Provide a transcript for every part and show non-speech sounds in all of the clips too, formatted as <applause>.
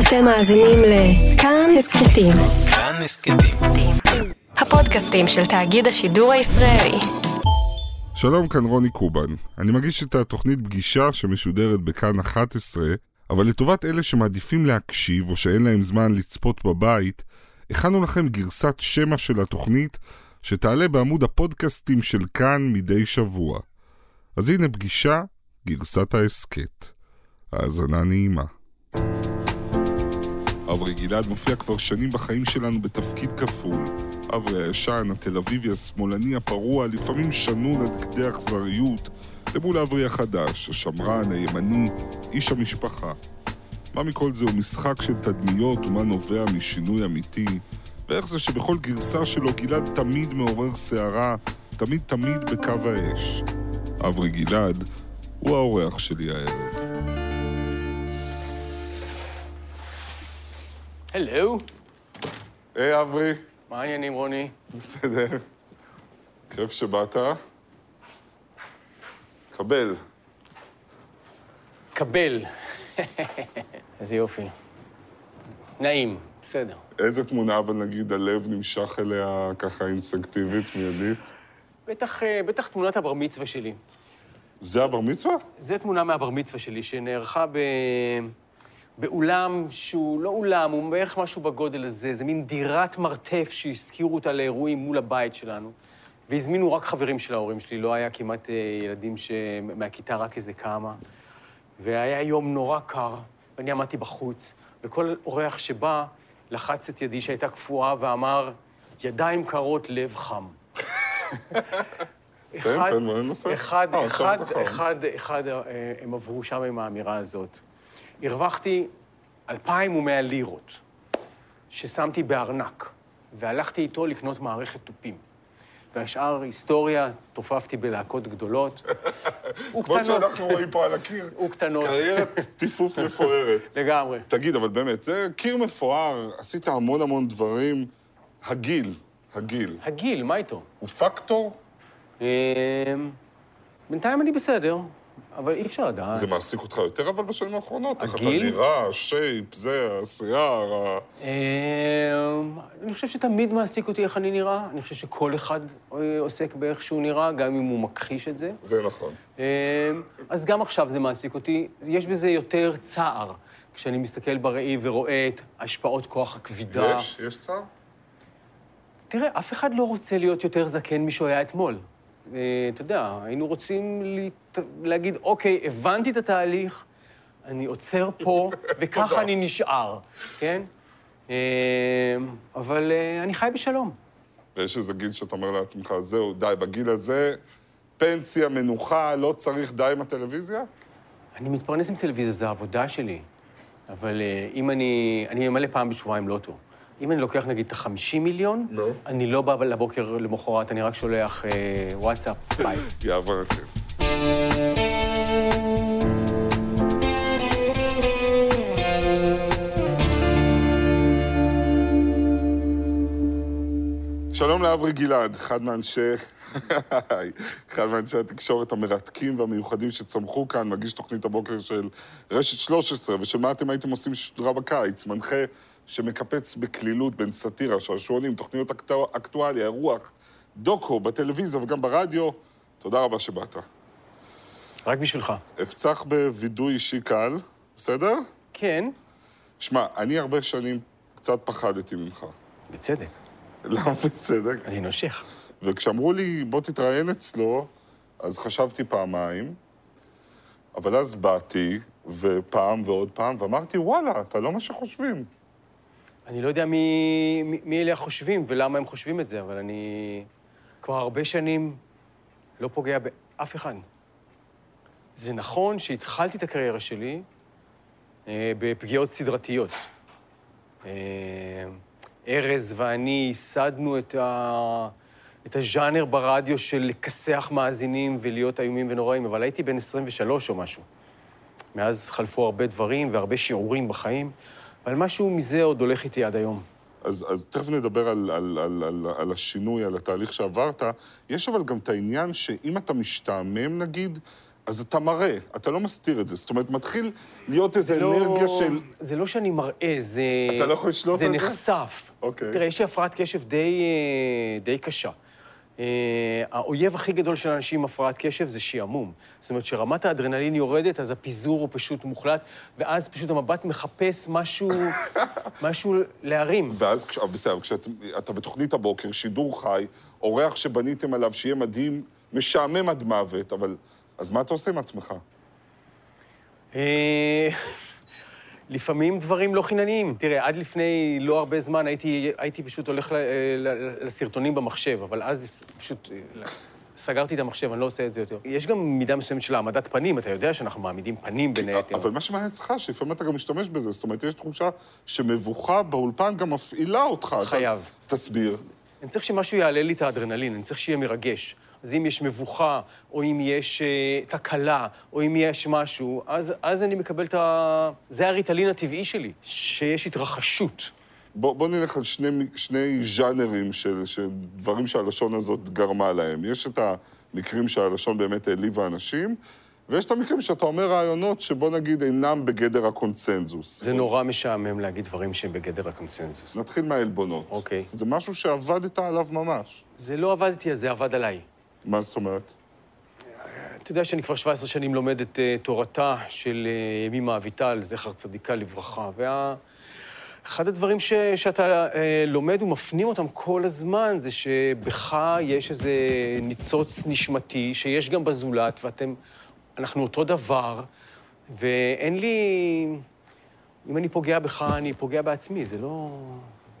אתם מאזינים לכאן הסכתים. כאן הסכתים. הפודקאסטים של תאגיד השידור הישראלי. שלום, כאן רוני קובן. אני מגיש את התוכנית פגישה שמשודרת בכאן 11, אבל לטובת אלה שמעדיפים להקשיב או שאין להם זמן לצפות בבית, הכנו לכם גרסת שמע של התוכנית שתעלה בעמוד הפודקאסטים של כאן מדי שבוע. אז הנה פגישה, גרסת ההסכת. האזנה נעימה. אברי גלעד מופיע כבר שנים בחיים שלנו בתפקיד כפול. אברי הישן, התל אביבי, השמאלני, הפרוע, לפעמים שנון עד כדי אכזריות, למול אברי החדש, השמרן, הימני, איש המשפחה. מה מכל זה הוא משחק של תדמיות ומה נובע משינוי אמיתי, ואיך זה שבכל גרסה שלו גלעד תמיד מעורר סערה, תמיד תמיד בקו האש. אברי גלעד הוא האורח שלי הערב. הלו, היי אברי, מה העניינים, רוני? בסדר. כיף שבאת. קבל. קבל. <laughs> איזה יופי. נעים, בסדר. איזה תמונה אבל נגיד הלב נמשך אליה ככה אינסטינקטיבית, מיידית? בטח, אה, בטח תמונת הבר מצווה שלי. זה הבר מצווה? זו תמונה מהבר מצווה שלי, שנערכה ב... באולם שהוא לא אולם, הוא בערך משהו בגודל הזה, זה מין דירת מרתף שהזכירו אותה לאירועים מול הבית שלנו. והזמינו רק חברים של ההורים שלי, לא היה כמעט אה, ילדים ש... מהכיתה, רק איזה כמה. והיה יום נורא קר, ואני עמדתי בחוץ, וכל אורח שבא לחץ את ידי שהייתה קפואה ואמר, ידיים קרות, לב חם. אחד, תן, מה ננסה? אחד, אה, אחד. אחד, אחד, אה, הם עברו שם עם האמירה הזאת. הרווחתי 2,100 לירות ששמתי בארנק, והלכתי איתו לקנות מערכת תופים. והשאר היסטוריה, תופפתי בלהקות גדולות. <laughs> כמו. שאנחנו רואים פה על הקיר. <laughs> וקטנות. קריירת <laughs> טיפוף מפוארת. לגמרי. תגיד, אבל באמת, זה קיר מפואר, עשית המון המון דברים. הגיל, הגיל, הגיל, מה איתו? הוא פקטור? אמ, בינתיים אני בסדר, אבל אי אפשר לדעת. זה מעסיק אותך יותר אבל בשנים האחרונות? איך אתה הגיל? נראה, השייפ, זה, השיער, ה... אמ, אני חושב שתמיד מעסיק אותי איך אני נראה. אני חושב שכל אחד אה, עוסק באיך שהוא נראה, גם אם הוא מכחיש את זה. זה נכון. אמ, אז גם עכשיו זה מעסיק אותי. יש בזה יותר צער, כשאני מסתכל בראי ורואה את השפעות כוח הכבידה. יש? יש צער? תראה, אף אחד לא רוצה להיות יותר זקן משהוא היה אתמול. אה, אתה יודע, היינו רוצים. להגיד, אוקיי, הבנתי את התהליך, אני עוצר פה, <laughs> וככה. אני נשאר, כן? אה, אבל אה, אני חי בשלום. ויש איזה גיל שאתה אומר לעצמך, זהו, די, בגיל הזה, פנסיה, מנוחה, לא צריך די עם הטלוויזיה? אני מתפרנס עם טלוויזיה, זו העבודה שלי. אבל אם אני... אני ממלא פעם בשבועיים לוטו. אם אני לוקח נגיד את ה-50 מיליון, נו. אני לא בא לבוקר למחרת, אני רק שולח אה, וואטסאפ, <laughs> ביי. יאללה, נתחיל. שלום לאברי גלעד, אחד מאנשי... <laughs> אחד מאנשי התקשורת המרתקים והמיוחדים שצמחו כאן, מגיש תוכנית הבוקר של רשת 13, ושל מה אתם הייתם עושים שדרה בקיץ, מנחה שמקפץ בקלילות בין סאטירה, שעשועונים, תוכניות אקטו- אקטואליה, אירוח, דוקו, בטלוויזיה וגם ברדיו. תודה רבה שבאת. רק בשבילך. אפצח בווידוי אישי קל, בסדר? כן, שמע, אני הרבה שנים קצת פחדתי ממך. בצדק. למה בצדק? אני נושך. וכשאמרו לי, בוא תתראיין אצלו, אז חשבתי פעמיים, אבל אז באתי, ופעם ועוד פעם, ואמרתי, וואלה, אתה לא מה שחושבים. אני לא יודע מי, מי, מי אלה החושבים ולמה הם חושבים את זה, אבל אני כבר הרבה שנים לא פוגע באף אחד. זה נכון שהתחלתי את הקריירה שלי אה, בפגיעות סדרתיות. אה, ארז ואני ייסדנו את, ה... את הז'אנר ברדיו של לכסח מאזינים ולהיות איומים ונוראים, אבל הייתי בן 23 או משהו. מאז חלפו הרבה דברים והרבה שיעורים בחיים, אבל משהו מזה עוד הולך איתי עד היום. אז, אז תכף נדבר על, על, על, על, על השינוי, על התהליך שעברת. יש אבל גם את העניין שאם אתה משתעמם, נגיד, אז אתה מראה, אתה לא מסתיר את זה. זאת אומרת, מתחיל להיות איזו לא- אנרגיה של... זה לא שאני מראה, זה... אתה לא יכול לשלוט על זה? זה נחשף. אוקיי. תראה, יש לי הפרעת קשב די, אה, די קשה. אה, האויב הכי גדול של אנשים עם הפרעת קשב זה שעמום. זאת אומרת, כשרמת האדרנלין יורדת, אז הפיזור הוא פשוט מוחלט, ואז פשוט המבט מחפש משהו, <laughs> משהו להרים. ואז, כש- אבל בסדר, כשאתה בתוכנית הבוקר, שידור חי, אורח שבניתם עליו שיהיה מדהים, משעמם עד מוות, אבל... אז מה אתה עושה עם עצמך? אה, לפעמים דברים לא חינניים. תראה, עד לפני לא הרבה זמן הייתי, הייתי פשוט הולך ל, ל, לסרטונים במחשב, אבל אז פשוט אה, סגרתי את המחשב, אני לא עושה את זה יותר. יש גם מידה מסוימת של העמדת פנים, אתה יודע שאנחנו מעמידים פנים בין היתר. אבל מה שמעניין אצלך, שלפעמים אתה גם משתמש בזה. זאת אומרת, יש תחושה שמבוכה באולפן גם מפעילה אותך. אתה- חייב. תסביר. אני צריך שמשהו יעלה לי את האדרנלין, אני צריך שיהיה מרגש. אז אם יש מבוכה, או אם יש אה, תקלה, או אם יש משהו, אז, אז אני מקבל את ה... זה הריטלין הטבעי שלי, שיש התרחשות. בוא, בוא נלך על שני, שני ז'אנרים של, של דברים שהלשון הזאת גרמה להם. יש את המקרים שהלשון באמת העליבה אנשים, ויש את המקרים שאתה אומר רעיונות שבוא נגיד אינם בגדר הקונצנזוס. זה נורא משעמם להגיד דברים שהם בגדר הקונסנזוס. נתחיל מהעלבונות. אוקיי. זה משהו שעבדת עליו ממש. זה לא עבד איתי, אז זה עבד עליי. מה זאת אומרת? אתה יודע שאני כבר 17 שנים לומד את uh, תורתה של uh, ימימה אביטל, זכר צדיקה לברכה, וה... אחד הדברים ש, שאתה uh, לומד ומפנים אותם כל הזמן, זה שבך יש איזה ניצוץ נשמתי שיש גם בזולת, ואתם... אנחנו אותו דבר, ואין לי... אם אני פוגע בך, אני פוגע בעצמי, זה לא...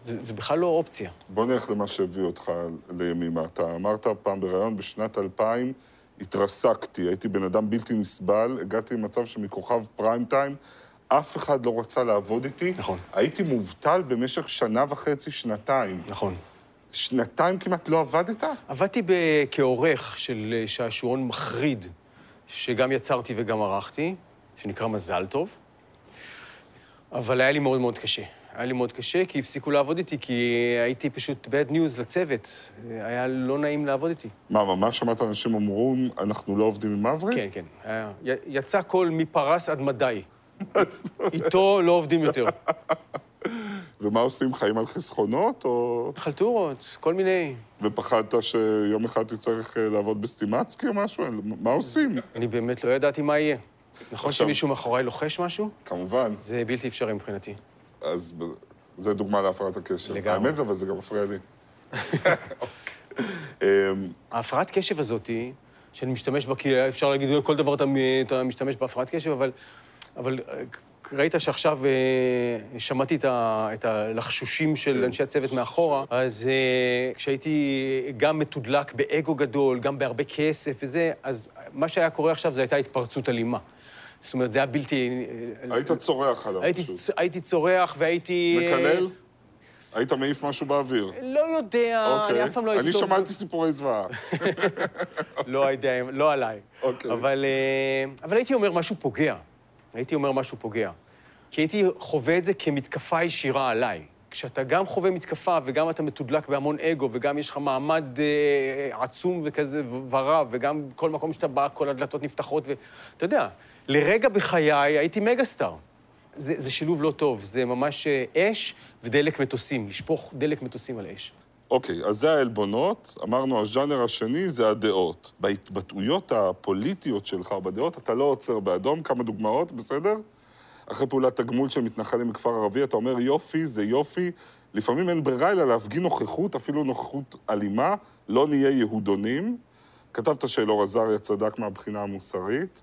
זה, זה בכלל לא אופציה. בוא נלך למה שהביא אותך לימימה. אתה אמרת פעם בריאיון, בשנת 2000 התרסקתי, הייתי בן אדם בלתי נסבל, הגעתי למצב שמכוכב פריים טיים, אף אחד לא רצה לעבוד איתי. נכון. הייתי מובטל במשך שנה וחצי, שנתיים. נכון. שנתיים כמעט לא עבדת? עבדתי כעורך של אה, שעשועון מחריד, שגם יצרתי וגם ערכתי, שנקרא מזל טוב, אבל היה לי מאוד מאוד קשה. היה לי מאוד קשה, כי הפסיקו לעבוד איתי, כי הייתי פשוט bad news לצוות. היה לא נעים לעבוד איתי. מה, ממש שמעת אנשים אמרו, אנחנו לא עובדים עם מברי? כן, כן. היה, יצא קול מפרס עד מדי. <laughs> איתו לא עובדים יותר. <laughs> ומה עושים, חיים על חסכונות, או... חלטורות, כל מיני. ופחדת שיום אחד תצטרך אה, לעבוד בסטימצקי או משהו? מה עושים? אני באמת לא ידעתי מה יהיה. נכון עכשיו- שמישהו מאחוריי לוחש משהו? כמובן. זה בלתי אפשרי מבחינתי. אז זה דוגמה להפרעת הקשר. לגמרי. האמת, אבל זה גם מפריע לי. <laughs> אמ, ההפרעת קשב הזאת, שאני משתמש בה, כי אפשר להגיד, כל דבר אתה, אתה משתמש בהפרעת קשב, אבל, אבל אה, ראית שעכשיו אה, שמעתי את, ה, את הלחשושים של אנשי הצוות מאחורה, אז אה, כשהייתי גם מתודלק באגו גדול, גם בהרבה כסף וזה, אז מה שהיה קורה עכשיו זו הייתה התפרצות אלימה. זאת אומרת, זה היה בלתי... אה, היית צורח עליו הייתי, פשוט. צ- הייתי צורח והייתי... אה, מקלל? היית מעיף משהו באוויר. לא יודע, אני אף פעם לא הייתי אני טוב... שמעתי סיפורי זוועה. <laughs> לא יודע, לא עליי. אוקיי. אבל, אה, אבל הייתי אומר משהו פוגע. הייתי אומר משהו פוגע. כי הייתי חווה את זה כמתקפה ישירה עליי. כשאתה גם חווה מתקפה וגם אתה מתודלק בהמון אגו וגם יש לך מעמד אה, עצום וכזה ורב וגם כל מקום שאתה בא, כל הדלתות נפתחות ואתה יודע, לרגע בחיי הייתי מגה-סטאר. זה, זה שילוב לא טוב, זה ממש אה, אש ודלק מטוסים, לשפוך דלק מטוסים על אש. אוקיי, אז זה העלבונות. אמרנו, הז'אנר השני זה הדעות. בהתבטאויות הפוליטיות שלך, בדעות, אתה לא עוצר באדום. כמה דוגמאות, בסדר? אחרי פעולת תגמול של מתנחלים בכפר ערבי, אתה אומר, יופי, זה יופי. לפעמים אין ברירה אלא להפגין נוכחות, אפילו נוכחות אלימה, לא נהיה יהודונים. כתבת שאלאור עזריה צדק מהבחינה המוסרית.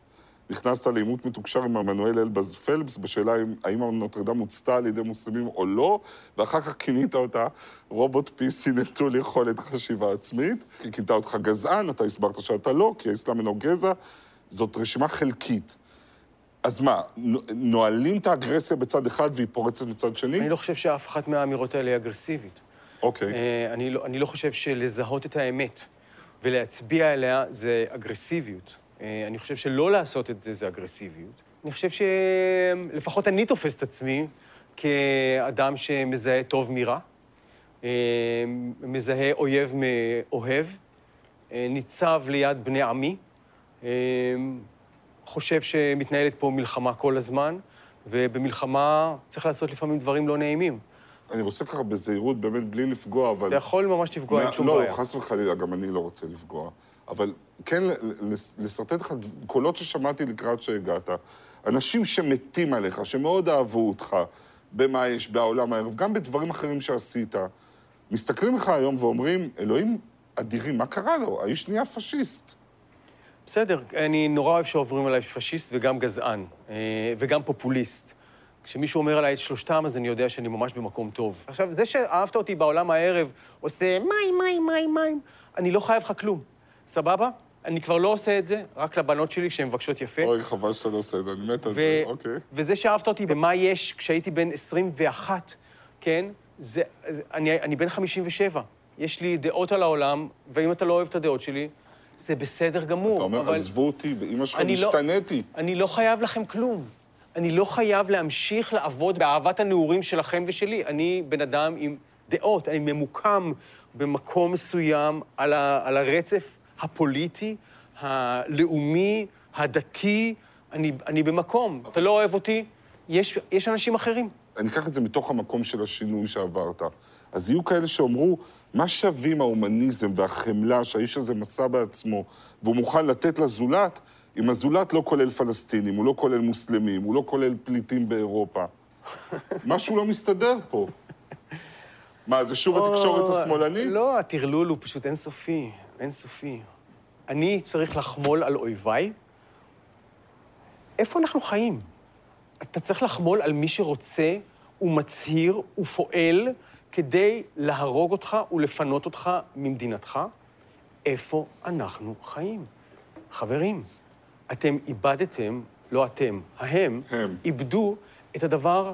נכנסת לעימות מתוקשר עם עמנואל אלבז פלפס בשאלה אם- האם נוטרדם הוצתה על ידי מוסלמים או לא, ואחר כך כינית אותה רובוט PC נטול יכולת חשיבה עצמית. היא כינתה אותך גזען, אתה הסברת שאתה לא, כי האסלאם אינו גזע. זאת רשימה חלקית. אז מה, נו- נועלים את האגרסיה בצד אחד והיא פורצת מצד שני? אני לא חושב שאף אחת מהאמירות האלה היא אגרסיבית. אוקיי. אה, אני לא, אני לא חושב שלזהות את האמת ולהצביע עליה זה אגרסיביות. אה, אני חושב שלא לעשות את זה זה אגרסיביות. אני חושב שלפחות אני תופס את עצמי כאדם שמזהה טוב מרע, אה, מזהה אויב מאוהב, אה, ניצב ליד בני עמי, חושב שמתנהלת פה מלחמה כל הזמן, ובמלחמה צריך לעשות לפעמים דברים לא נעימים. אני רוצה ככה בזהירות, באמת, בלי לפגוע, אבל... אתה יכול ממש לפגוע, אין שום לא, בעיה. חס וחלילה, גם אני לא רוצה לפגוע. אבל כן לשרטט לך קולות ששמעתי לקראת שהגעת. אנשים שמתים עליך, שמאוד אהבו אותך, במה יש בעולם הערב, גם בדברים אחרים שעשית, מסתכלים לך היום ואומרים, אלוהים אדירים, מה קרה לו? האיש נהיה פשיסט. בסדר, אני נורא אוהב שעוברים עליי פשיסט וגם גזען, אה, וגם פופוליסט. כשמישהו אומר עליי את שלושתם, אז אני יודע שאני ממש במקום טוב. עכשיו, זה שאהבת אותי בעולם הערב, עושה מים, מים, מים, מים, אני לא חייב לך כלום, סבבה? אני כבר לא עושה את זה, רק לבנות שלי שהן מבקשות יפה. אוי, חבל שאתה לא עושה את זה, אני מת על זה, אוקיי. וזה שאהבת אותי במה יש כשהייתי בן 21, כן? זה, זה, אני, אני בן 57. יש לי דעות על העולם, ואם אתה לא אוהב את הדעות שלי, זה בסדר גמור. אתה אומר, אבל עזבו אותי, באמא שלך אני לא-. אני לא חייב לכם כלום. אני לא חייב להמשיך לעבוד באהבת הנעורים שלכם ושלי. אני בן אדם עם דעות, אני ממוקם במקום מסוים על, ה, על הרצף הפוליטי, הלאומי, הדתי. אני, אני במקום. אתה לא אוהב אותי, יש, יש אנשים אחרים. אני אקח את זה מתוך המקום של השינוי שעברת. אז יהיו כאלה שאומרו, מה שווים ההומניזם והחמלה שהאיש הזה מסע בעצמו, והוא מוכן לתת לזולת, אם הזולת לא כולל פלסטינים, הוא לא כולל מוסלמים, הוא לא כולל פליטים באירופה. <laughs> משהו לא מסתדר פה. מה, זה שוב התקשורת או, השמאלנית? לא, הטרלול הוא פשוט אינסופי, אינסופי. אני צריך לחמול על אויביי? איפה אנחנו חיים? אתה צריך לחמול על מי שרוצה ומצהיר ופועל כדי להרוג אותך ולפנות אותך ממדינתך? איפה אנחנו חיים? חברים, אתם איבדתם, לא אתם, ההם, הם. איבדו את הדבר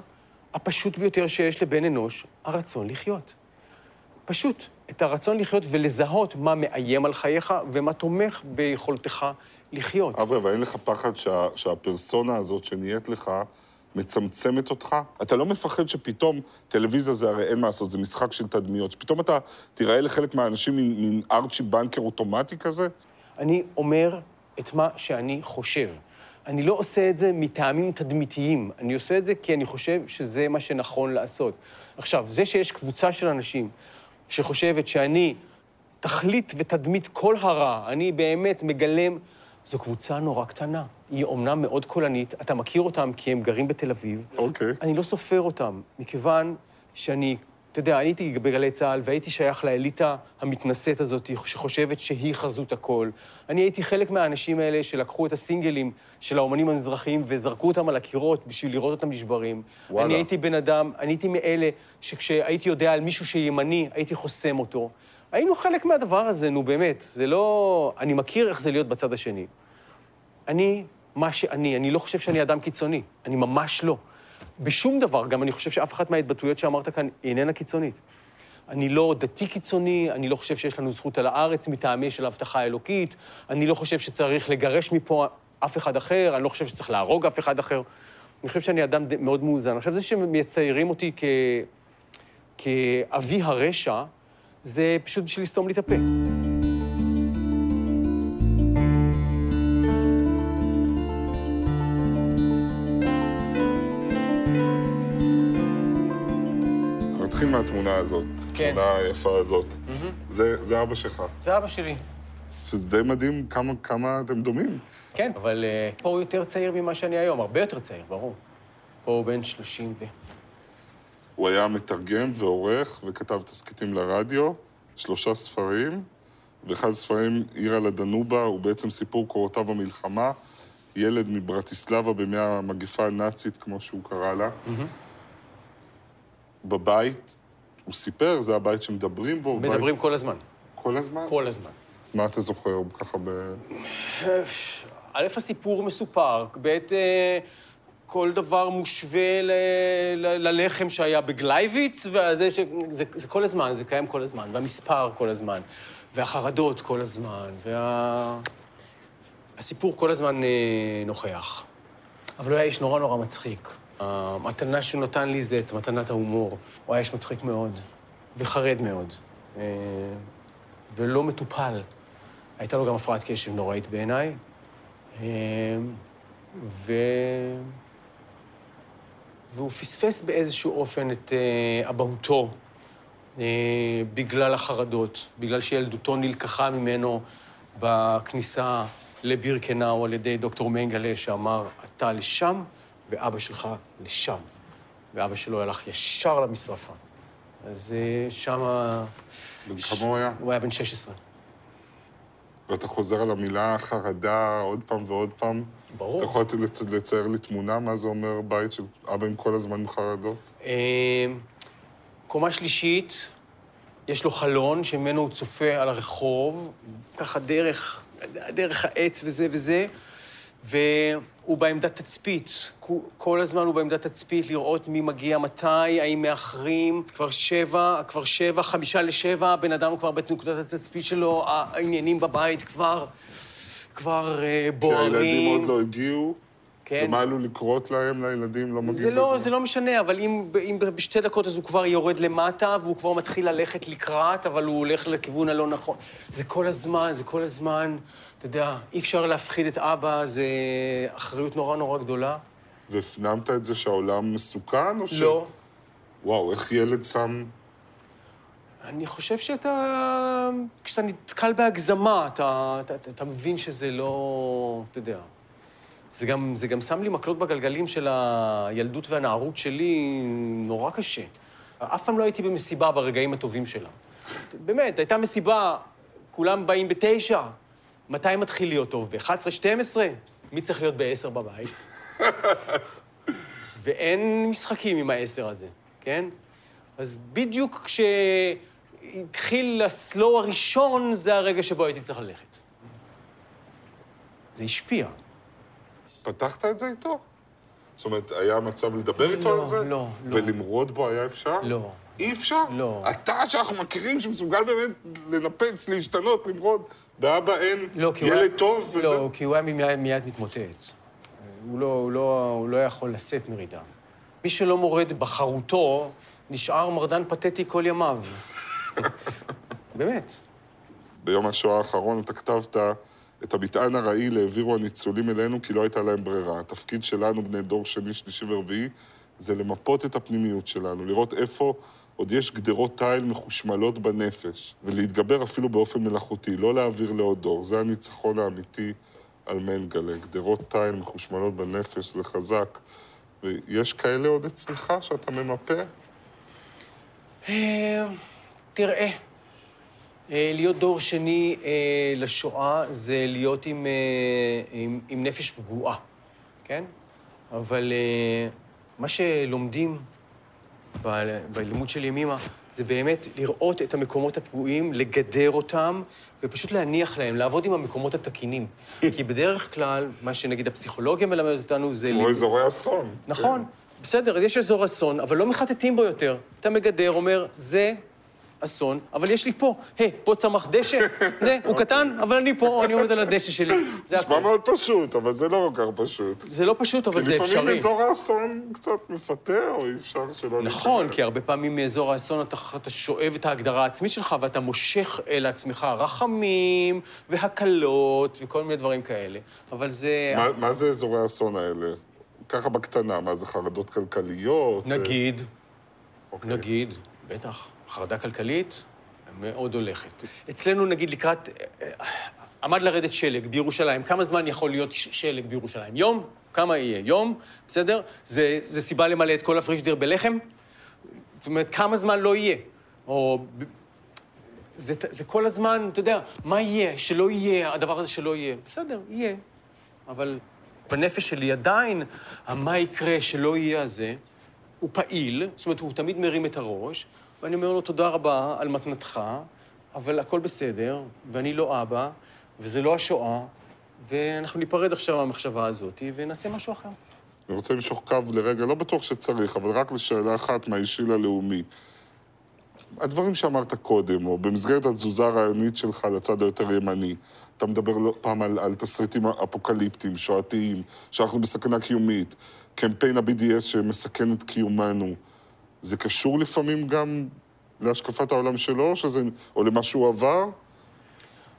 הפשוט ביותר שיש לבן אנוש, הרצון לחיות. פשוט, את הרצון לחיות ולזהות מה מאיים על חייך ומה תומך ביכולתך לחיות. אברי, אבל אין לך פחד שה, שהפרסונה הזאת שנהיית לך מצמצמת אותך? אתה לא מפחד שפתאום, טלוויזיה זה הרי אין מה לעשות, זה משחק של תדמיות, שפתאום אתה תיראה לחלק מהאנשים מין, מין ארצ'י בנקר אוטומטי כזה? אני אומר את מה שאני חושב. אני לא עושה את זה מטעמים תדמיתיים, אני עושה את זה כי אני חושב שזה מה שנכון לעשות. עכשיו, זה שיש קבוצה של אנשים שחושבת שאני תכלית ותדמית כל הרע, אני באמת מגלם, זו קבוצה נורא קטנה. היא אומנם מאוד קולנית, אתה מכיר אותם כי הם גרים בתל אביב. אוקיי. אני לא סופר אותם, מכיוון שאני, אתה יודע, אני הייתי בגלי צה"ל והייתי שייך לאליטה המתנשאת הזאת, שחושבת שהיא חזות הכל. אני הייתי חלק מהאנשים האלה שלקחו את הסינגלים של האומנים המזרחיים וזרקו אותם על הקירות בשביל לראות אותם נשברים. וואלה. אני הייתי בן אדם, אני הייתי מאלה שכשהייתי יודע על מישהו שימני, הייתי חוסם אותו. היינו חלק מהדבר הזה, נו באמת. זה לא... אני מכיר איך זה להיות בצד השני. אני מה שאני, אני לא חושב שאני אדם קיצוני, אני ממש לא. בשום דבר, גם אני חושב שאף אחת מההתבטאויות שאמרת כאן איננה קיצונית. אני לא דתי קיצוני, אני לא חושב שיש לנו זכות על הארץ מטעמי של הבטחה אלוקית, אני לא חושב שצריך לגרש מפה אף אחד אחר, אני לא חושב שצריך להרוג אף אחד אחר. אני חושב שאני אדם מאוד מאוזן. עכשיו, זה שמציירים אותי כ... כאבי הרשע, זה פשוט בשביל לסתום לי את הפה. נתחיל מהתמונה הזאת. כן. התמונה היפה הזאת. זה, זה אבא שלך. זה אבא שלי. שזה די מדהים כמה, כמה אתם דומים. כן, אבל uh, פה הוא יותר צעיר ממה שאני היום, הרבה יותר צעיר, ברור. פה הוא בן 30 ו... הוא היה מתרגם ועורך וכתב תסכיתים לרדיו, שלושה ספרים, ואחד הספרים, עיר על הדנובה, הוא בעצם סיפור קורותיו במלחמה. ילד מברטיסלבה בימי המגפה הנאצית, כמו שהוא קרא לה. בבית, הוא סיפר, זה הבית שמדברים בו. מדברים בית... כל הזמן, כל הזמן? כל הזמן. מה אתה זוכר ככה ב... א', הסיפור מסופר, ב', אה, כל דבר מושווה ל- ל- ללחם שהיה בגלייביץ, וזה ש... זה, זה כל הזמן, זה קיים כל הזמן, והמספר כל הזמן, והחרדות כל הזמן, וה... הסיפור כל הזמן אה, נוכח. אבל הוא היה איש נורא נורא מצחיק. המתנה שהוא נתן לי זה את מתנת ההומור. הוא היה איש מצחיק מאוד, וחרד מאוד, אה, ולא מטופל. הייתה לו גם הפרעת קשב נוראית בעיניי. אה, ו... והוא פספס באיזשהו אופן את אה, אבהותו בגלל החרדות, בגלל שילדותו נלקחה ממנו בכניסה לבירקנאו על ידי דוקטור מנגלה, שאמר, אתה לשם ואבא שלך לשם. ואבא שלו הלך ישר למשרפה. אז אה, שמה... בן כמה הוא היה? הוא היה בן 16. ואתה חוזר על המילה חרדה עוד פעם ועוד פעם. ברור. אתה יכול לצ- לצייר לי תמונה מה זה אומר בית של אבא עם כל הזמן עם חרדות? אה, קומה שלישית, יש לו חלון שממנו הוא צופה על הרחוב, ככה דרך, דרך העץ וזה וזה, והוא בעמדת תצפית. כל הזמן הוא בעמדת תצפית לראות מי מגיע מתי, האם מאחרים. כבר שבע, כבר שבע, חמישה לשבע, הבן אדם כבר בנקודת התצפית שלו, העניינים בבית כבר, כבר אה, כי בוערים. הילדים עוד לא הגיעו, כן. ומה עלול לקרות להם, לילדים, לא מגיעים לא, בזמן? זה לא משנה, אבל אם, אם בשתי דקות אז הוא כבר יורד למטה, והוא כבר מתחיל ללכת לקראת, אבל הוא הולך לכיוון הלא נכון. זה כל הזמן, זה כל הזמן, אתה יודע, אי אפשר להפחיד את אבא, זה אחריות נורא נורא גדולה. והפנמת את זה שהעולם מסוכן, או ש... לא. וואו, איך ילד שם... אני חושב שאתה... כשאתה נתקל בהגזמה, אתה, אתה, אתה, אתה מבין שזה לא... אתה יודע. זה גם, זה גם שם לי מקלות בגלגלים של הילדות והנערות שלי, נורא קשה. אף פעם לא הייתי במסיבה ברגעים הטובים שלה. באמת, הייתה מסיבה, כולם באים בתשע. מתי מתחיל להיות טוב? ב-11, 12? מי צריך להיות ב-10 בבית? <laughs> ואין משחקים עם העשר הזה, כן? אז בדיוק כשהתחיל הסלואו הראשון, זה הרגע שבו הייתי צריך ללכת. זה השפיע. פתחת את זה איתו? זאת אומרת, היה מצב לדבר איתו לא, על זה? לא, לא. ולמרוד בו היה אפשר? לא. אי אפשר? לא. אתה, שאנחנו מכירים, שמסוגל באמת לנפץ, להשתנות, למרוד, באבא אין לא, ילד היה... טוב וזה... לא, כי הוא היה מיד, מיד מתמוטט. הוא לא, הוא, לא, הוא לא יכול לשאת מרידה. מי שלא מורד בחרותו, נשאר מרדן פתטי כל ימיו. <laughs> באמת. ביום השואה האחרון אתה כתבת, את המטען הרעיל העבירו הניצולים אלינו כי לא הייתה להם ברירה. התפקיד שלנו, בני דור שני, שלישי ורביעי, זה למפות את הפנימיות שלנו, לראות איפה עוד יש גדרות תיל מחושמלות בנפש, ולהתגבר אפילו באופן מלאכותי, לא להעביר לעוד דור. זה הניצחון האמיתי על מנגלה. גדרות תיל מחושמלות בנפש, זה חזק. ויש כאלה עוד אצלך שאתה ממפה? אה, תראה, אה, להיות דור שני אה, לשואה זה להיות עם, עם, עם נפש פגועה, כן? אבל מה שלומדים בלימוד של ימימה זה באמת לראות את המקומות הפגועים, לגדר אותם, ופשוט להניח להם, לעבוד עם המקומות התקינים. <laughs> כי בדרך כלל, מה שנגיד הפסיכולוגיה מלמדת אותנו זה... כמו אזורי אסון. נכון, בסדר, אז יש אזור אסון, אבל לא מחטטים בו יותר. אתה מגדר, אומר, זה אסון, אבל יש לי פה, היי, פה צמח דשא, <laughs> זה, הוא קטן, אבל אני פה, אני עומד על הדשא שלי. זה נשמע הכול. מאוד פשוט, אבל זה לא כל כך פשוט. זה לא פשוט, אבל זה כי לפעמים אפשרי. אזור האסון קצת מפתה, או אי אפשר שלא... נכון. כי הרבה פעמים מאזור האסון אתה, אתה שואב את ההגדרה העצמית שלך ואתה מושך אל עצמך רחמים והקלות וכל מיני דברים כאלה. אבל זה... מה- מה זה אזורי האסון האלה? ככה בקטנה, מה זה חרדות כלכליות? נגיד, אוקיי. נגיד, בטח, חרדה כלכלית מאוד הולכת. אצלנו, נגיד, לקראת... אה, עמד לרדת שלג בירושלים. כמה זמן יכול להיות שלג בירושלים? יום? כמה יהיה? יום? בסדר? זה, זה סיבה למלא את כל הפריג'דר בלחם? זאת אומרת, כמה זמן לא יהיה? או... זה, זה כל הזמן, אתה יודע, מה יהיה? שלא יהיה, הדבר הזה שלא יהיה. בסדר, יהיה. אבל בנפש שלי עדיין, המה יקרה שלא יהיה הזה, הוא פעיל, זאת אומרת, הוא תמיד מרים את הראש, ואני אומר לו, תודה רבה על מתנתך, אבל הכל בסדר, ואני לא אבא, וזה לא השואה, ואנחנו ניפרד עכשיו מהמחשבה הזאת, ונעשה משהו אחר. אני רוצה למשוך קו לרגע, לא בטוח שצריך, אבל רק לשאלה אחת מהאישי ללאומי. הדברים שאמרת קודם, או במסגרת התזוזה הרעיונית שלך לצד היותר ימני, אתה מדבר לא פעם על, על תסריטים אפוקליפטיים, שואתיים, שאנחנו בסכנה קיומית, קמפיין ה-BDS שמסכן את קיומנו. זה קשור לפעמים גם להשקפת העולם שלו, שזה, או למה שהוא עבר?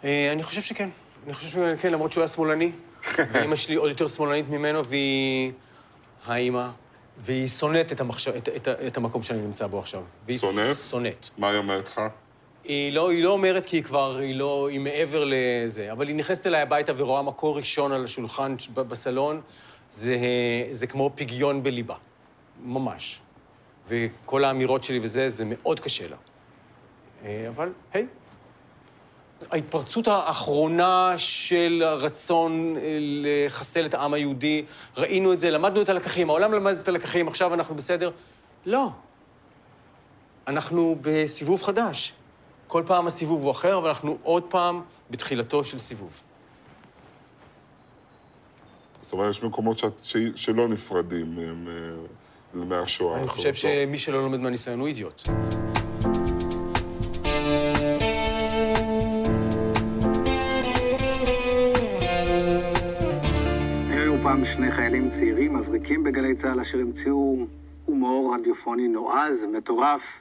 אה, אני חושב שכן. אני חושב שכן, למרות שהוא היה שמאלני. <laughs> ואימא שלי עוד יותר שמאלנית ממנו, והיא האימא, והיא שונאת את, המחש... את, את, את המקום שאני נמצא בו עכשיו. שונאת? שונאת. מה היא אומרת לך? היא לא, היא לא אומרת כי היא כבר, היא לא, היא מעבר לזה, אבל היא נכנסת אליי הביתה ורואה מקור ראשון על השולחן בסלון, זה, זה כמו פגיון בליבה, ממש. וכל האמירות שלי וזה, זה מאוד קשה לה. אה, אבל, היי. ההתפרצות האחרונה של הרצון אה, לחסל את העם היהודי, ראינו את זה, למדנו את הלקחים, העולם למד את הלקחים, עכשיו אנחנו בסדר? לא. אנחנו בסיבוב חדש. כל פעם הסיבוב הוא אחר, אבל אנחנו עוד פעם בתחילתו של סיבוב. זאת אומרת, יש מקומות שלא נפרדים אה, מהשואה. אני חושב? שמי שלא לומד מהניסיון הוא אידיוט. פעם שני חיילים צעירים, מבריקים בגלי צה"ל, אשר המציאו הומור רדיופוני נועז, מטורף.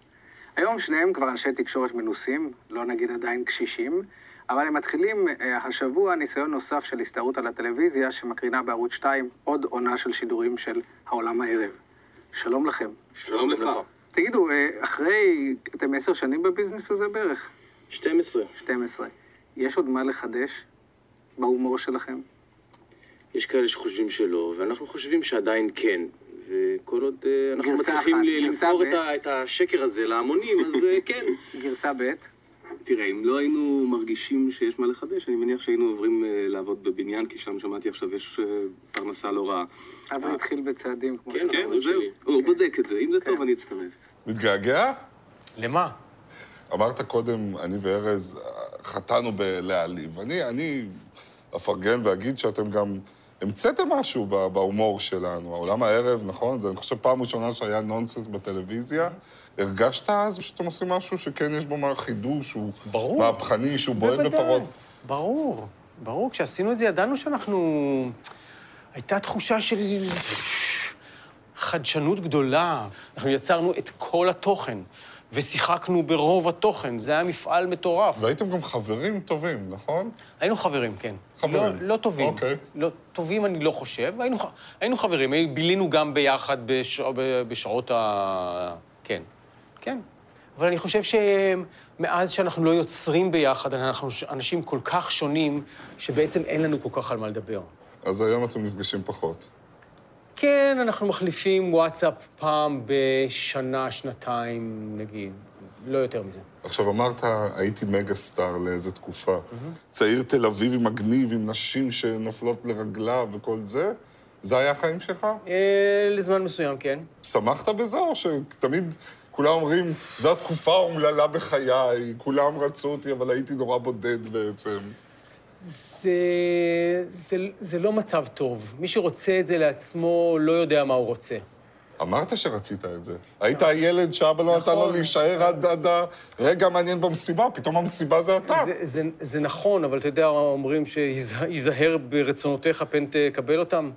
היום שניהם כבר אנשי תקשורת מנוסים, לא נגיד עדיין קשישים, אבל הם מתחילים אה, השבוע ניסיון נוסף של הסתערות על הטלוויזיה, שמקרינה בערוץ 2 עוד עונה של שידורים של העולם הערב. שלום לכם. שלום לך. תגידו, אה, אחרי, אתם עשר שנים בביזנס הזה בערך? 12. 12. יש עוד מה לחדש בהומור שלכם? יש כאלה שחושבים שלא, ואנחנו חושבים שעדיין כן. וכל עוד אה, אנחנו מצליחים למכור ב'. את ה- את השקר הזה להמונים, אז אה, כן. <laughs> גרסה ב', תראה, אם לא היינו מרגישים שיש מה לחדש, אני מניח שהיינו עוברים אה, לעבוד בבניין, כי שם שמעתי עכשיו יש אה, פרנסה לא רעה. אבל התחיל בצעדים כמו כן, שאתה כן, זהו. הוא בודק את זה, אם זה טוב אני אצטרף. מתגעגע? למה? אמרת קודם, אני וארז אה, חטאנו בלהעליב. אני, אני אפרגן ואגיד שאתם גם המצאתם משהו בהומור שלנו. העולם הערב, נכון? זה, אני חושב, פעם ראשונה שהיה נונסנס בטלוויזיה. הרגשת אז שאתם עושים משהו שכן יש בו מה חידוש, שהוא ברור. מהפכני, שהוא בועט בפרות? ברור, ברור. כשעשינו את זה ידענו שאנחנו... הייתה תחושה של חדשנות גדולה. אנחנו יצרנו את כל התוכן, ושיחקנו ברוב התוכן. זה היה מפעל מטורף. והייתם גם חברים טובים, נכון? היינו חברים, כן. חברים. לא, לא טובים. אוקיי. לא, טובים אני לא חושב, היינו, היינו חברים, בילינו גם ביחד בש, בשעות ה... כן, כן. אבל אני חושב שמאז שאנחנו לא יוצרים ביחד, אנחנו אנשים כל כך שונים, שבעצם אין לנו כל כך על מה לדבר. אז היום אתם נפגשים פחות. כן, אנחנו מחליפים וואטסאפ פעם בשנה, שנתיים, נגיד, לא יותר מזה. עכשיו, אמרת, הייתי מגה סטאר לאיזה תקופה. צעיר תל אביבי מגניב עם נשים שנופלות לרגליו וכל זה? זה היה החיים שלך? אה, לזמן מסוים, כן. שמחת בזה, או שתמיד כולם אומרים, זו התקופה האומללה בחיי, כולם רצו אותי, אבל הייתי נורא בודד בעצם. זה, זה, זה לא מצב טוב. מי שרוצה את זה לעצמו לא יודע מה הוא רוצה. אמרת שרצית את זה. היית הילד שאבא לא נתן לו נכון. להישאר עד עד הרגע המעניין במסיבה, פתאום המסיבה זה אתה. זה, זה, זה נכון, אבל אתה יודע, אומרים שייזהר ברצונותיך פן תקבל אותם.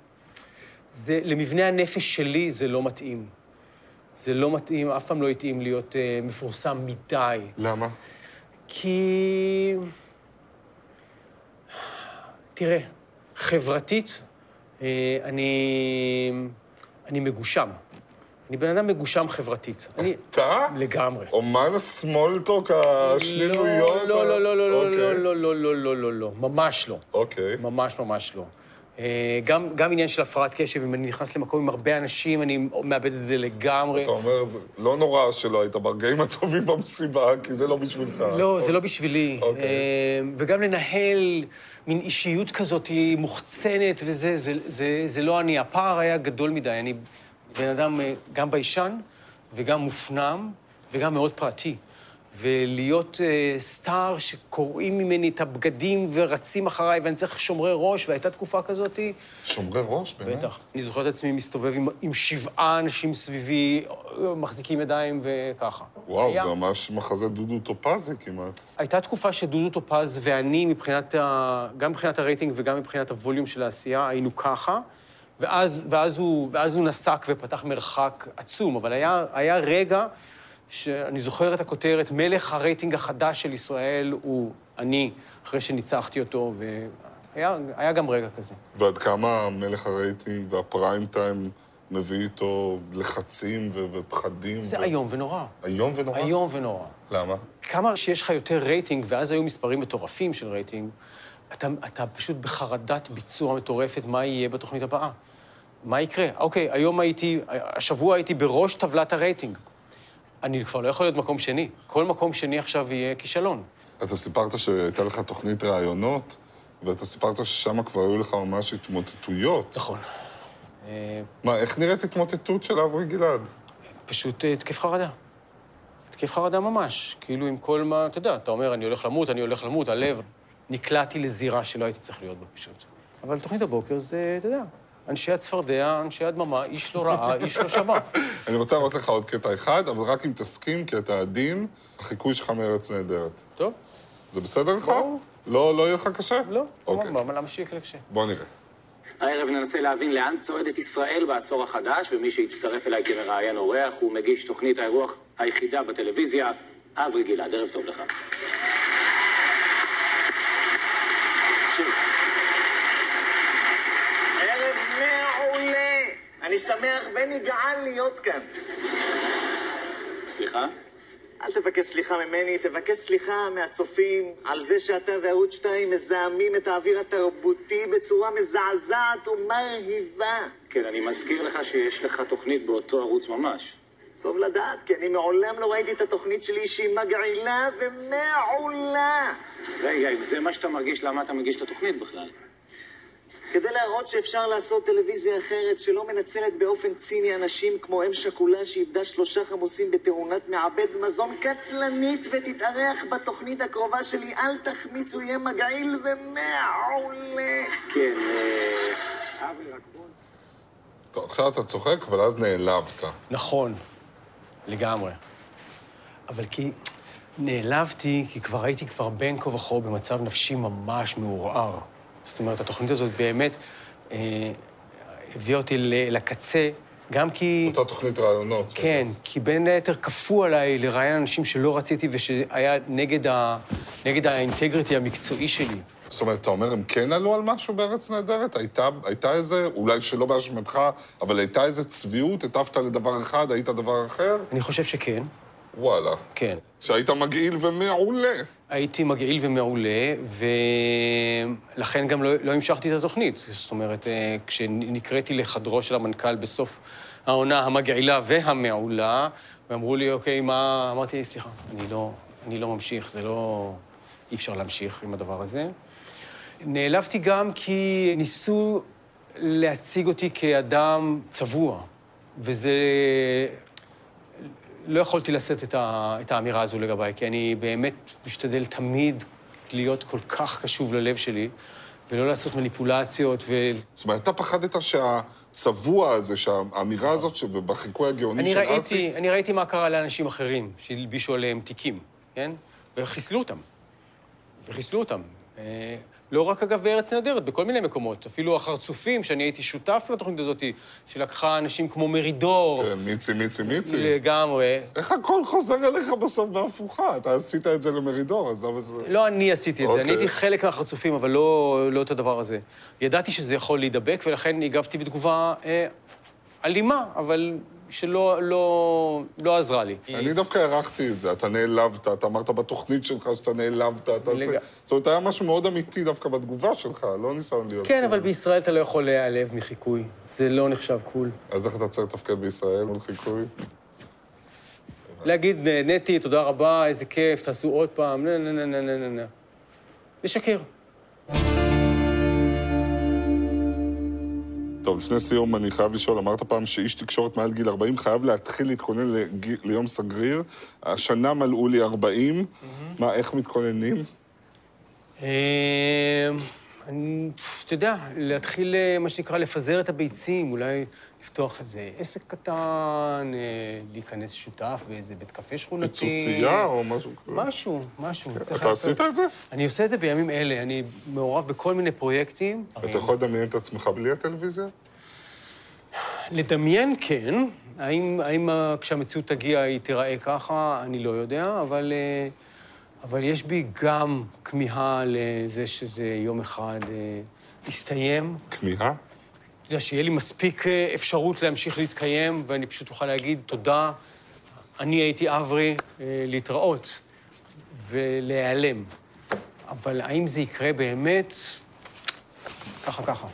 זה, למבנה הנפש שלי זה לא מתאים. זה לא מתאים, אף פעם לא התאים להיות uh, מפורסם מדי. למה? כי... תראה, חברתית, אה, אני, אני מגושם. אני בן אדם מגושם חברתית. אני... אתה? לגמרי. אומן הסמולטוק השלילויות? לא, לא, לא, לא, לא, אוקיי. לא, לא, לא, לא, לא, לא, לא, ממש לא. אוקיי. ממש ממש לא. אה, גם, גם עניין של הפרעת קשב, אם אני נכנס למקום עם הרבה אנשים, אני מאבד את זה לגמרי. אתה אומר, זה לא נורא שלא היית ברגעים הטובים במסיבה, כי זה לא בשבילך. לא, זה לא בשבילי. אוקיי. אה, וגם לנהל מין אישיות כזאת מוחצנת, וזה זה, זה, זה לא אני. הפער היה גדול מדי. אני בן אדם אה, גם ביישן, וגם מופנם, וגם מאוד פרטי. ולהיות אה, סטאר שקורעים ממני את הבגדים ורצים אחריי, ואני צריך שומרי ראש, והייתה תקופה כזאת, שומרי ראש, באמת? בטח. אני זוכר את עצמי מסתובב עם, עם שבעה אנשים סביבי, אה, מחזיקים ידיים וככה. וואו, היה. זה ממש מחזה דודו טופזי כמעט. הייתה תקופה שדודו טופז ואני, מבחינת ה... גם מבחינת הרייטינג וגם מבחינת הווליום של העשייה, היינו ככה, ואז, ואז, הוא, ואז הוא נסק ופתח מרחק עצום, אבל היה, היה רגע שאני זוכר את הכותרת, מלך הרייטינג החדש של ישראל הוא אני, אחרי שניצחתי אותו, היה, היה גם רגע כזה. ועד כמה מלך הרייטינג והפריים טיים מביא איתו לחצים ו- ופחדים? זה ו- איום ונורא. איום ונורא? איום ונורא. למה? כמה שיש לך יותר רייטינג, ואז היו מספרים מטורפים של רייטינג, אתה, אתה פשוט בחרדת ביצוע מטורפת, מה יהיה בתוכנית הבאה. מה יקרה? אוקיי, היום הייתי, השבוע הייתי בראש טבלת הרייטינג. אני כבר לא יכול להיות מקום שני. כל מקום שני עכשיו יהיה כישלון. אתה סיפרת שהייתה לך תוכנית ראיונות, ואתה סיפרת ששם כבר היו לך ממש התמוטטויות. נכון. אה, מה, איך נראית התמוטטות של אברי גלעד? פשוט אה, התקף חרדה. התקף חרדה ממש. כאילו עם כל מה, אתה יודע, אתה אומר, אני הולך למות, אני הולך למות, הלב. נקלעתי לזירה שלא הייתי צריך להיות בה פשוט. אבל תוכנית הבוקר זה, אתה יודע, אנשי הצפרדע, אנשי הדממה, איש לא ראה, איש לא שמע. <laughs> אני רוצה להראות לך עוד קטע אחד, אבל רק אם תסכים, כי אתה עדין, החיקוי שלך מארץ נהדרת. טוב? זה בסדר לך? ברור. לא, לא יהיה לך קשה? לא. אוקיי. מה, למה שיהיה קשה? בוא נראה. הערב ננסה להבין לאן צועדת ישראל בעשור החדש, ומי שיצטרף אליי כמראיין אורח הוא מגיש תוכנית האירוח היחידה בטלוויזיה, אברי גלעד. ערב טוב לך. שב. ערב מעולה. אני שמח ונגעל להיות כאן. סליחה? אל תבקש סליחה ממני, תבקש סליחה מהצופים על זה שאתה וערוץ 2 מזהמים את האוויר התרבותי בצורה מזעזעת ומרהיבה. כן, אני מזכיר לך שיש לך תוכנית באותו ערוץ ממש. טוב לדעת, כי אני מעולם לא ראיתי את התוכנית שלי שהיא מגעילה ומעולה. רגע, אם זה מה שאתה מרגיש, למה אתה מגיש את התוכנית בכלל? כדי להראות שאפשר לעשות טלוויזיה אחרת שלא מנצלת באופן ציני אנשים כמו אם שכולה שאיבדה שלושה חמוסים בתאונת מעבד מזון קטלנית ותתארח בתוכנית הקרובה שלי, אל תחמיץ, הוא יהיה מגעיל ומעולה. כן, אה... אברי, רק בוא... טוב, עכשיו אתה צוחק, אבל אז נעלבת. נכון, לגמרי. אבל כי נעלבתי, כי כבר הייתי כבר בין כה וכה במצב נפשי ממש מעורער. זאת אומרת, התוכנית הזאת באמת אה, הביאה אותי לקצה, גם כי... אותה תוכנית ראיונות. כן, כי בין היתר כפו עליי לראיין אנשים שלא רציתי ושהיה נגד, ה... נגד האינטגריטי המקצועי שלי. זאת אומרת, אתה אומר, הם כן עלו על משהו בארץ נהדרת? הייתה, הייתה איזה, אולי שלא באשמתך, אבל הייתה איזה צביעות? הטפת לדבר אחד, היית דבר אחר? אני חושב שכן, וואלה. כן. שהיית מגעיל ומעולה. הייתי מגעיל ומעולה, ולכן גם לא, לא המשכתי את התוכנית. זאת אומרת, אה, כשנקראתי לחדרו של המנכ"ל בסוף העונה המגעילה והמעולה, ואמרו לי, אוקיי, מה... אמרתי, סליחה, אני לא, אני לא ממשיך, זה לא... אי אפשר להמשיך עם הדבר הזה. נעלבתי גם כי ניסו להציג אותי כאדם צבוע, וזה... לא יכולתי לשאת את, ה... את האמירה הזו לגביי, כי אני באמת משתדל תמיד להיות כל כך קשוב ללב שלי, ולא לעשות מניפולציות, ו... זאת אומרת, אתה פחדת שהצבוע הזה, שהאמירה הזאת שבחיקוי הגאוני של אסי... ראיתי, אני ראיתי מה קרה לאנשים אחרים שהלבישו עליהם תיקים, כן? וחיסלו אותם. וחיסלו אותם. לא רק, אגב, בארץ נהדרת, בכל מיני מקומות. אפילו החרצופים, שאני הייתי שותף לתוכנית הזאת, שלקחה אנשים כמו מרידור, כן, מיצי, מיצי, מיצי. לגמרי. איך הכל חוזר אליך בסוף בהפוכה? אתה עשית את זה למרידור, אז למה שזה... לא אני עשיתי את זה, אני אוקיי. הייתי חלק מהחרצופים, אבל לא, לא את הדבר הזה. ידעתי שזה יכול להידבק, ולכן הגבתי בתגובה אה, אלימה, אבל שלא לא, לא עזרה לי. אני דווקא הערכתי את זה, אתה נעלבת, אתה אמרת בתוכנית שלך שאתה נעלבת, אתה... לג- זה... זאת אומרת, היה משהו מאוד אמיתי דווקא בתגובה שלך, לא ניסיון להיות... כן, אבל בישראל אתה לא יכול להיעלב מחיקוי. זה לא נחשב קול. אז איך אתה צריך לתפקד בישראל מול חיקוי? להגיד, נהניתי, תודה רבה, איזה כיף, תעשו עוד פעם, נה, נה, נה, נה, נה, נה, נה. לשקר. טוב, לפני סיום אני חייב לשאול, אמרת פעם שאיש תקשורת מעל גיל 40 חייב להתחיל להתכונן לג... ליום סגריר. השנה מלאו לי 40. מה, איך מתכוננים? אה, אתה יודע, להתחיל, אה, מה שנקרא, לפזר את הביצים, אולי לפתוח איזה עסק קטן, אה, להיכנס שותף באיזה בית קפה שכונתי. פיצוצייה או משהו כזה? משהו, משהו. צריך אתה. עשית את זה? אני עושה את זה בימים אלה, אני מעורב בכל מיני פרויקטים. אתה יכול לדמיין את עצמך בלי הטלוויזיה? לדמיין כן, האם, האם כשהמציאות תגיע היא תיראה ככה, אני לא יודע, אבל, אה, אבל יש בי גם כמיהה לזה שזה יום אחד אה, יסתיים. כמיהה? יודע, שיהיה לי מספיק אה, אפשרות להמשיך להתקיים, ואני פשוט אוכל להגיד תודה, אני הייתי אברי, אה, להתראות ולהיעלם. אבל האם זה יקרה באמת? ככה, ככה.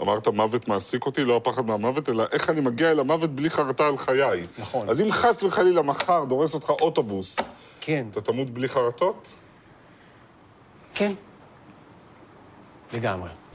אמרת מוות מעסיק אותי, לא הפחד מהמוות, אלא איך אני מגיע אל המוות בלי חרטה על חיי. נכון. אז אם חס וחלילה מחר דורס אותך אוטובוס, כן, אתה תמות בלי חרטות? כן. לגמרי.